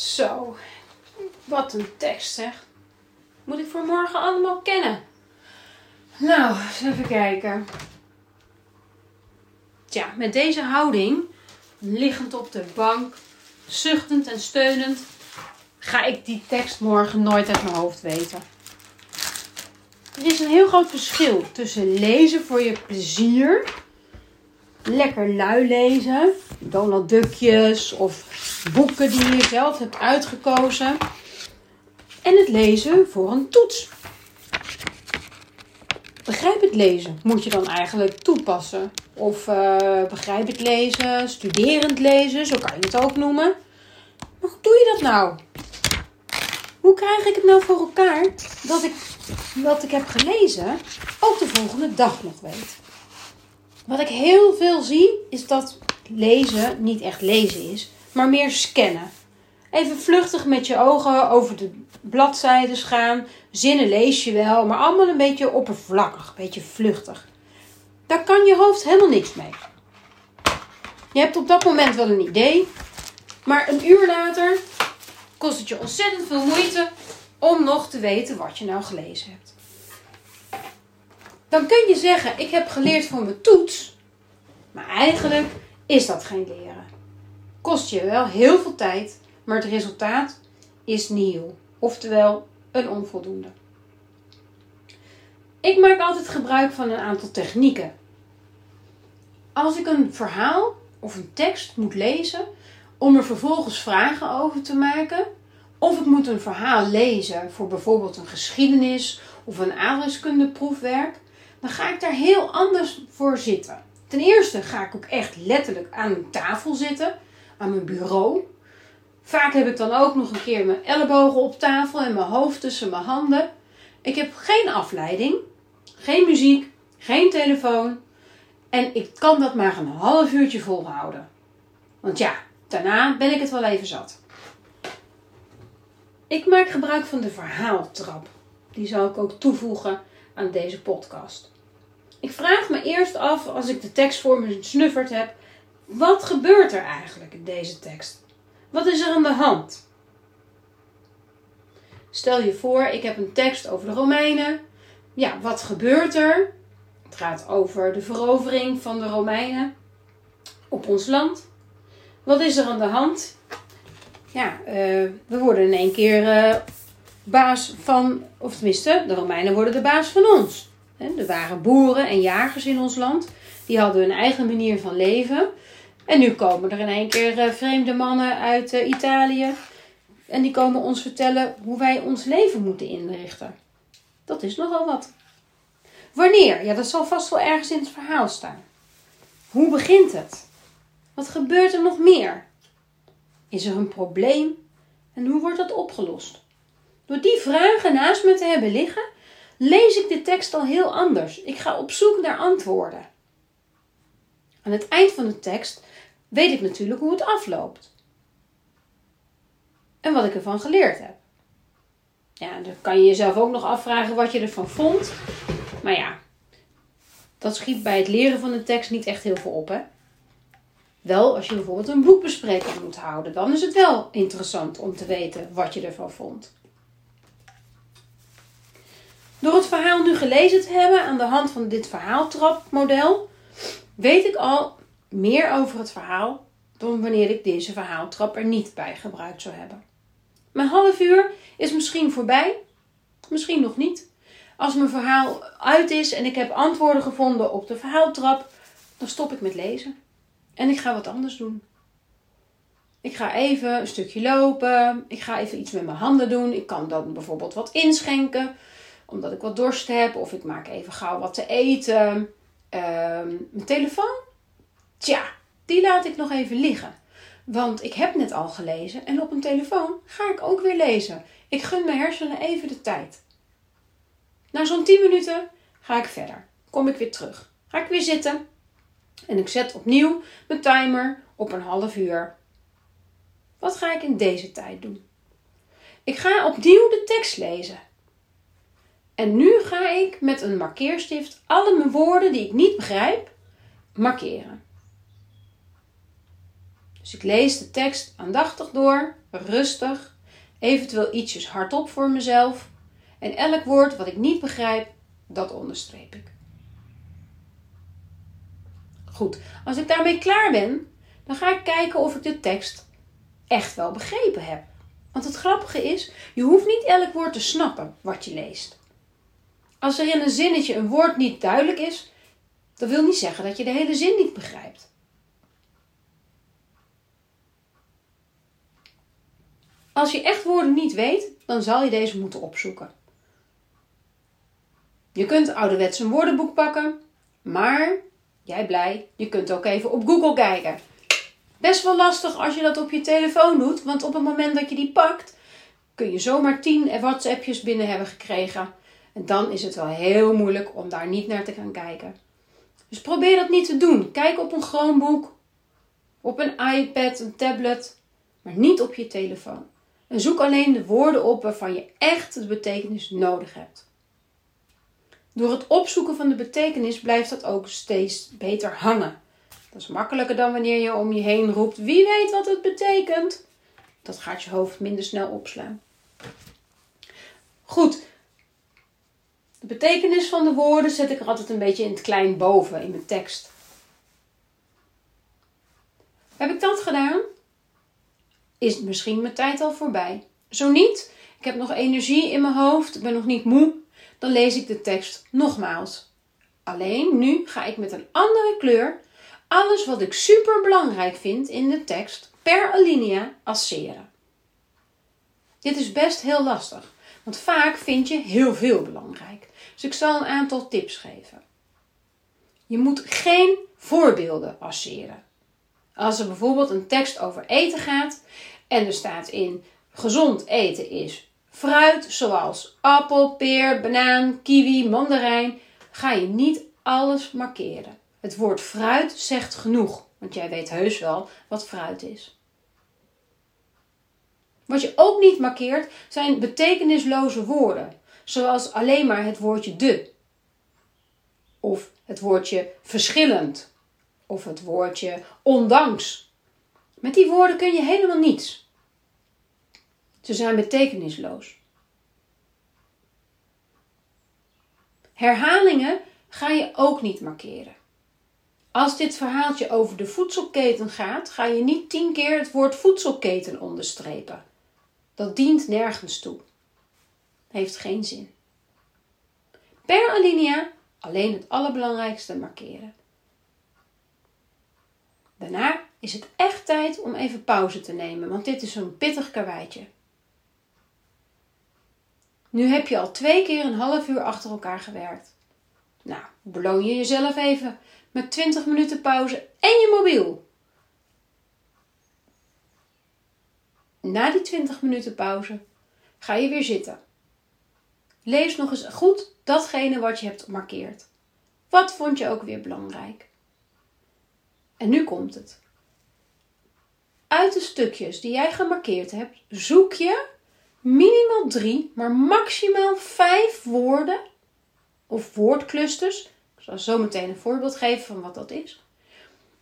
Zo, wat een tekst zeg. Moet ik voor morgen allemaal kennen? Nou, eens even kijken. Tja, met deze houding, liggend op de bank, zuchtend en steunend, ga ik die tekst morgen nooit uit mijn hoofd weten. Er is een heel groot verschil tussen lezen voor je plezier, lekker lui lezen, Donald Duckjes of boeken die je zelf hebt uitgekozen, en het lezen voor een toets. Begrijp het lezen moet je dan eigenlijk toepassen. Of uh, begrijp het lezen, studerend lezen, zo kan je het ook noemen. Maar hoe doe je dat nou? Hoe krijg ik het nou voor elkaar dat ik wat ik heb gelezen ook de volgende dag nog weet? Wat ik heel veel zie is dat lezen niet echt lezen is, maar meer scannen. Even vluchtig met je ogen over de bladzijden gaan. Zinnen lees je wel, maar allemaal een beetje oppervlakkig, een beetje vluchtig. Daar kan je hoofd helemaal niks mee. Je hebt op dat moment wel een idee, maar een uur later kost het je ontzettend veel moeite om nog te weten wat je nou gelezen hebt. Dan kun je zeggen: Ik heb geleerd voor mijn toets, maar eigenlijk is dat geen leren. Kost je wel heel veel tijd, maar het resultaat is nieuw, oftewel een onvoldoende. Ik maak altijd gebruik van een aantal technieken. Als ik een verhaal of een tekst moet lezen om er vervolgens vragen over te maken, of ik moet een verhaal lezen voor bijvoorbeeld een geschiedenis of een aardrijkskundeproefwerk, dan ga ik daar heel anders voor zitten. Ten eerste ga ik ook echt letterlijk aan een tafel zitten, aan mijn bureau. Vaak heb ik dan ook nog een keer mijn ellebogen op tafel en mijn hoofd tussen mijn handen. Ik heb geen afleiding, geen muziek, geen telefoon. En ik kan dat maar een half uurtje volhouden. Want ja, daarna ben ik het wel even zat. Ik maak gebruik van de verhaaltrap. Die zal ik ook toevoegen aan deze podcast. Ik vraag me eerst af, als ik de tekst voor me snufferd heb, wat gebeurt er eigenlijk in deze tekst? Wat is er aan de hand? Stel je voor, ik heb een tekst over de Romeinen. Ja, wat gebeurt er? Het gaat over de verovering van de Romeinen op ons land. Wat is er aan de hand? Ja, uh, we worden in één keer uh, baas van, of tenminste, de Romeinen worden de baas van ons. Er waren boeren en jagers in ons land. Die hadden hun eigen manier van leven. En nu komen er in één keer uh, vreemde mannen uit Italië. En die komen ons vertellen hoe wij ons leven moeten inrichten. Dat is nogal wat. Wanneer? Ja, dat zal vast wel ergens in het verhaal staan. Hoe begint het? Wat gebeurt er nog meer? Is er een probleem? En hoe wordt dat opgelost? Door die vragen naast me te hebben liggen, lees ik de tekst al heel anders. Ik ga op zoek naar antwoorden. Aan het eind van de tekst weet ik natuurlijk hoe het afloopt. En wat ik ervan geleerd heb. Ja, dan kan je jezelf ook nog afvragen wat je ervan vond. Maar ja, dat schiet bij het leren van de tekst niet echt heel veel op, hè? Wel, als je bijvoorbeeld een boekbespreking moet houden, dan is het wel interessant om te weten wat je ervan vond. Door het verhaal nu gelezen te hebben aan de hand van dit verhaaltrapmodel, weet ik al meer over het verhaal dan wanneer ik deze verhaaltrap er niet bij gebruikt zou hebben. Mijn half uur is misschien voorbij, misschien nog niet. Als mijn verhaal uit is en ik heb antwoorden gevonden op de verhaaltrap, dan stop ik met lezen. En ik ga wat anders doen. Ik ga even een stukje lopen. Ik ga even iets met mijn handen doen. Ik kan dan bijvoorbeeld wat inschenken, omdat ik wat dorst heb. Of ik maak even gauw wat te eten. Ehm, mijn telefoon, tja, die laat ik nog even liggen. Want ik heb net al gelezen en op een telefoon ga ik ook weer lezen. Ik gun mijn hersenen even de tijd. Na zo'n 10 minuten ga ik verder. Kom ik weer terug. Ga ik weer zitten. En ik zet opnieuw mijn timer op een half uur. Wat ga ik in deze tijd doen? Ik ga opnieuw de tekst lezen. En nu ga ik met een markeerstift alle mijn woorden die ik niet begrijp markeren. Dus ik lees de tekst aandachtig door, rustig, eventueel ietsjes hardop voor mezelf. En elk woord wat ik niet begrijp, dat onderstreep ik. Goed, als ik daarmee klaar ben, dan ga ik kijken of ik de tekst echt wel begrepen heb. Want het grappige is, je hoeft niet elk woord te snappen wat je leest. Als er in een zinnetje een woord niet duidelijk is, dat wil niet zeggen dat je de hele zin niet begrijpt. Als je echt woorden niet weet, dan zal je deze moeten opzoeken. Je kunt ouderwets een woordenboek pakken, maar jij blij, je kunt ook even op Google kijken. Best wel lastig als je dat op je telefoon doet, want op het moment dat je die pakt, kun je zomaar 10 WhatsAppjes binnen hebben gekregen. En dan is het wel heel moeilijk om daar niet naar te gaan kijken. Dus probeer dat niet te doen. Kijk op een Chromebook, op een iPad, een tablet, maar niet op je telefoon. En zoek alleen de woorden op waarvan je echt de betekenis nodig hebt. Door het opzoeken van de betekenis blijft dat ook steeds beter hangen. Dat is makkelijker dan wanneer je om je heen roept: wie weet wat het betekent. Dat gaat je hoofd minder snel opslaan. Goed. De betekenis van de woorden zet ik er altijd een beetje in het klein boven in mijn tekst. Heb ik dat gedaan? Is misschien mijn tijd al voorbij? Zo niet, ik heb nog energie in mijn hoofd, ik ben nog niet moe, dan lees ik de tekst nogmaals. Alleen nu ga ik met een andere kleur alles wat ik super belangrijk vind in de tekst per alinea asseren. Dit is best heel lastig, want vaak vind je heel veel belangrijk. Dus ik zal een aantal tips geven. Je moet geen voorbeelden asseren. Als er bijvoorbeeld een tekst over eten gaat en er staat in gezond eten is fruit zoals appel, peer, banaan, kiwi, mandarijn, ga je niet alles markeren. Het woord fruit zegt genoeg, want jij weet heus wel wat fruit is. Wat je ook niet markeert zijn betekenisloze woorden, zoals alleen maar het woordje de, of het woordje verschillend, of het woordje ondanks. Met die woorden kun je helemaal niets. Ze zijn betekenisloos. Herhalingen ga je ook niet markeren. Als dit verhaaltje over de voedselketen gaat, ga je niet tien keer het woord voedselketen onderstrepen. Dat dient nergens toe. Heeft geen zin. Per alinea alleen het allerbelangrijkste markeren. Daarna is het echt tijd om even pauze te nemen, want dit is een pittig karweitje. Nu heb je al twee keer een half uur achter elkaar gewerkt. Nou, beloon je jezelf even met 20 minuten pauze en je mobiel. Na die 20 minuten pauze ga je weer zitten. Lees nog eens goed datgene wat je hebt gemarkeerd. Wat vond je ook weer belangrijk? En nu komt het. Uit de stukjes die jij gemarkeerd hebt, zoek je minimaal drie, maar maximaal vijf woorden of woordclusters. Ik zal zo meteen een voorbeeld geven van wat dat is.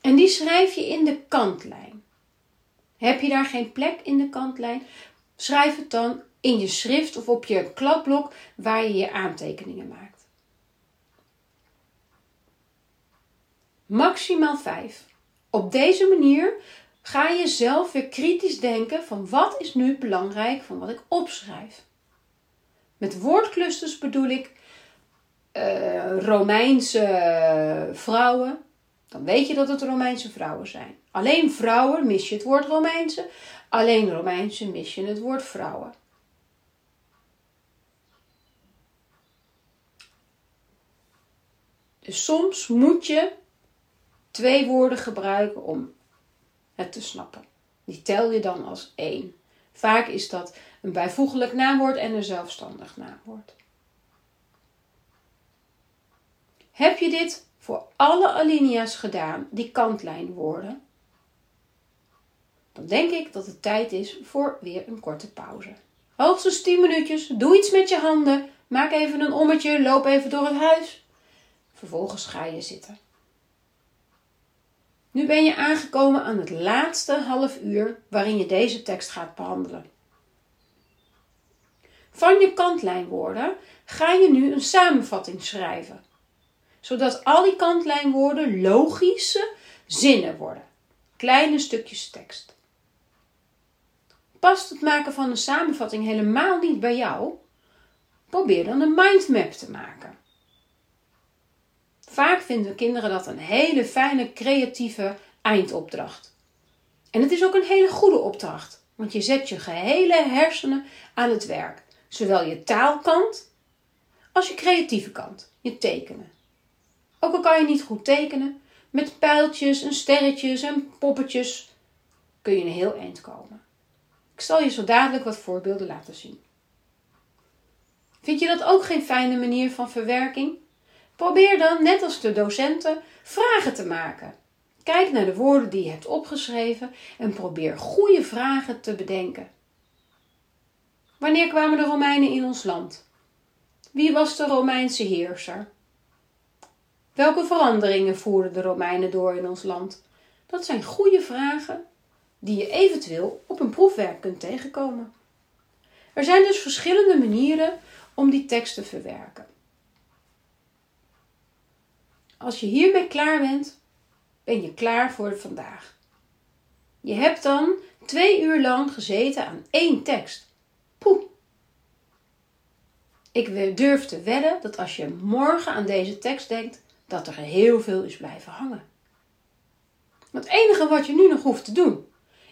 En die schrijf je in de kantlijn. Heb je daar geen plek in de kantlijn? Schrijf het dan in je schrift of op je kladblok waar je je aantekeningen maakt. Maximaal 5. Op deze manier ga je zelf weer kritisch denken van wat is nu belangrijk van wat ik opschrijf. Met woordclusters bedoel ik uh, Romeinse vrouwen, dan weet je dat het Romeinse vrouwen zijn. Alleen vrouwen mis je het woord Romeinse, alleen Romeinse mis je het woord vrouwen. Soms moet je twee woorden gebruiken om het te snappen. Die tel je dan als één. Vaak is dat een bijvoeglijk naamwoord en een zelfstandig naamwoord. Heb je dit voor alle alinea's gedaan die kantlijnwoorden? Dan denk ik dat het tijd is voor weer een korte pauze. Hoogstens 10 minuutjes. Doe iets met je handen. Maak even een ommetje. Loop even door het huis. Vervolgens ga je zitten. Nu ben je aangekomen aan het laatste half uur waarin je deze tekst gaat behandelen. Van je kantlijnwoorden ga je nu een samenvatting schrijven, zodat al die kantlijnwoorden logische zinnen worden, kleine stukjes tekst. Past het maken van een samenvatting helemaal niet bij jou? Probeer dan een mindmap te maken. Vaak vinden kinderen dat een hele fijne, creatieve eindopdracht. En het is ook een hele goede opdracht, want je zet je gehele hersenen aan het werk. Zowel je taalkant als je creatieve kant, je tekenen. Ook al kan je niet goed tekenen, met pijltjes en sterretjes en poppetjes kun je een heel eind komen. Ik zal je zo dadelijk wat voorbeelden laten zien. Vind je dat ook geen fijne manier van verwerking? Probeer dan, net als de docenten, vragen te maken. Kijk naar de woorden die je hebt opgeschreven en probeer goede vragen te bedenken. Wanneer kwamen de Romeinen in ons land? Wie was de Romeinse heerser? Welke veranderingen voerden de Romeinen door in ons land? Dat zijn goede vragen die je eventueel op een proefwerk kunt tegenkomen. Er zijn dus verschillende manieren om die tekst te verwerken. Als je hiermee klaar bent, ben je klaar voor vandaag. Je hebt dan twee uur lang gezeten aan één tekst. Poeh! Ik durf te wedden dat als je morgen aan deze tekst denkt, dat er heel veel is blijven hangen. Het enige wat je nu nog hoeft te doen,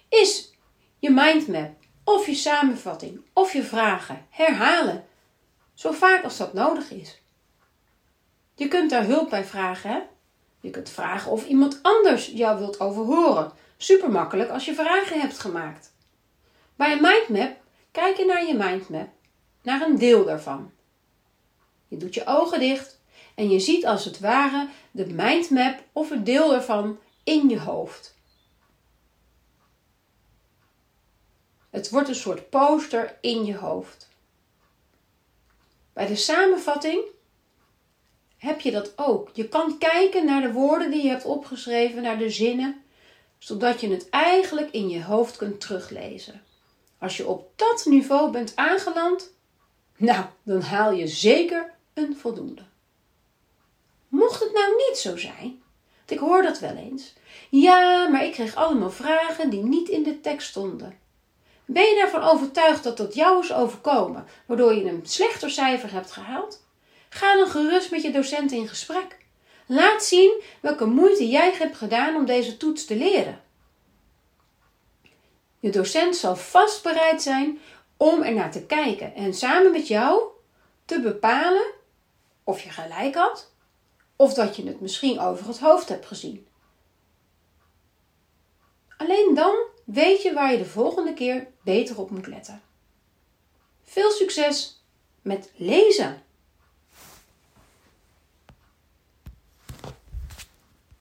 is je mindmap of je samenvatting of je vragen herhalen, zo vaak als dat nodig is. Je kunt daar hulp bij vragen, hè? Je kunt vragen of iemand anders jou wilt overhoren. Super makkelijk als je vragen hebt gemaakt. Bij een mindmap kijk je naar je mindmap, naar een deel daarvan. Je doet je ogen dicht en je ziet als het ware de mindmap of een deel ervan in je hoofd. Het wordt een soort poster in je hoofd. Bij de samenvatting heb je dat ook. Je kan kijken naar de woorden die je hebt opgeschreven, naar de zinnen, zodat je het eigenlijk in je hoofd kunt teruglezen. Als je op dat niveau bent aangeland, nou, dan haal je zeker een voldoende. Mocht het nou niet zo zijn, want ik hoor dat wel eens. Ja, maar ik kreeg allemaal vragen die niet in de tekst stonden. Ben je ervan overtuigd dat dat jou is overkomen, waardoor je een slechter cijfer hebt gehaald? Ga dan gerust met je docent in gesprek. Laat zien welke moeite jij hebt gedaan om deze toets te leren. Je docent zal vast bereid zijn om er naar te kijken en samen met jou te bepalen of je gelijk had of dat je het misschien over het hoofd hebt gezien. Alleen dan weet je waar je de volgende keer beter op moet letten. Veel succes met lezen!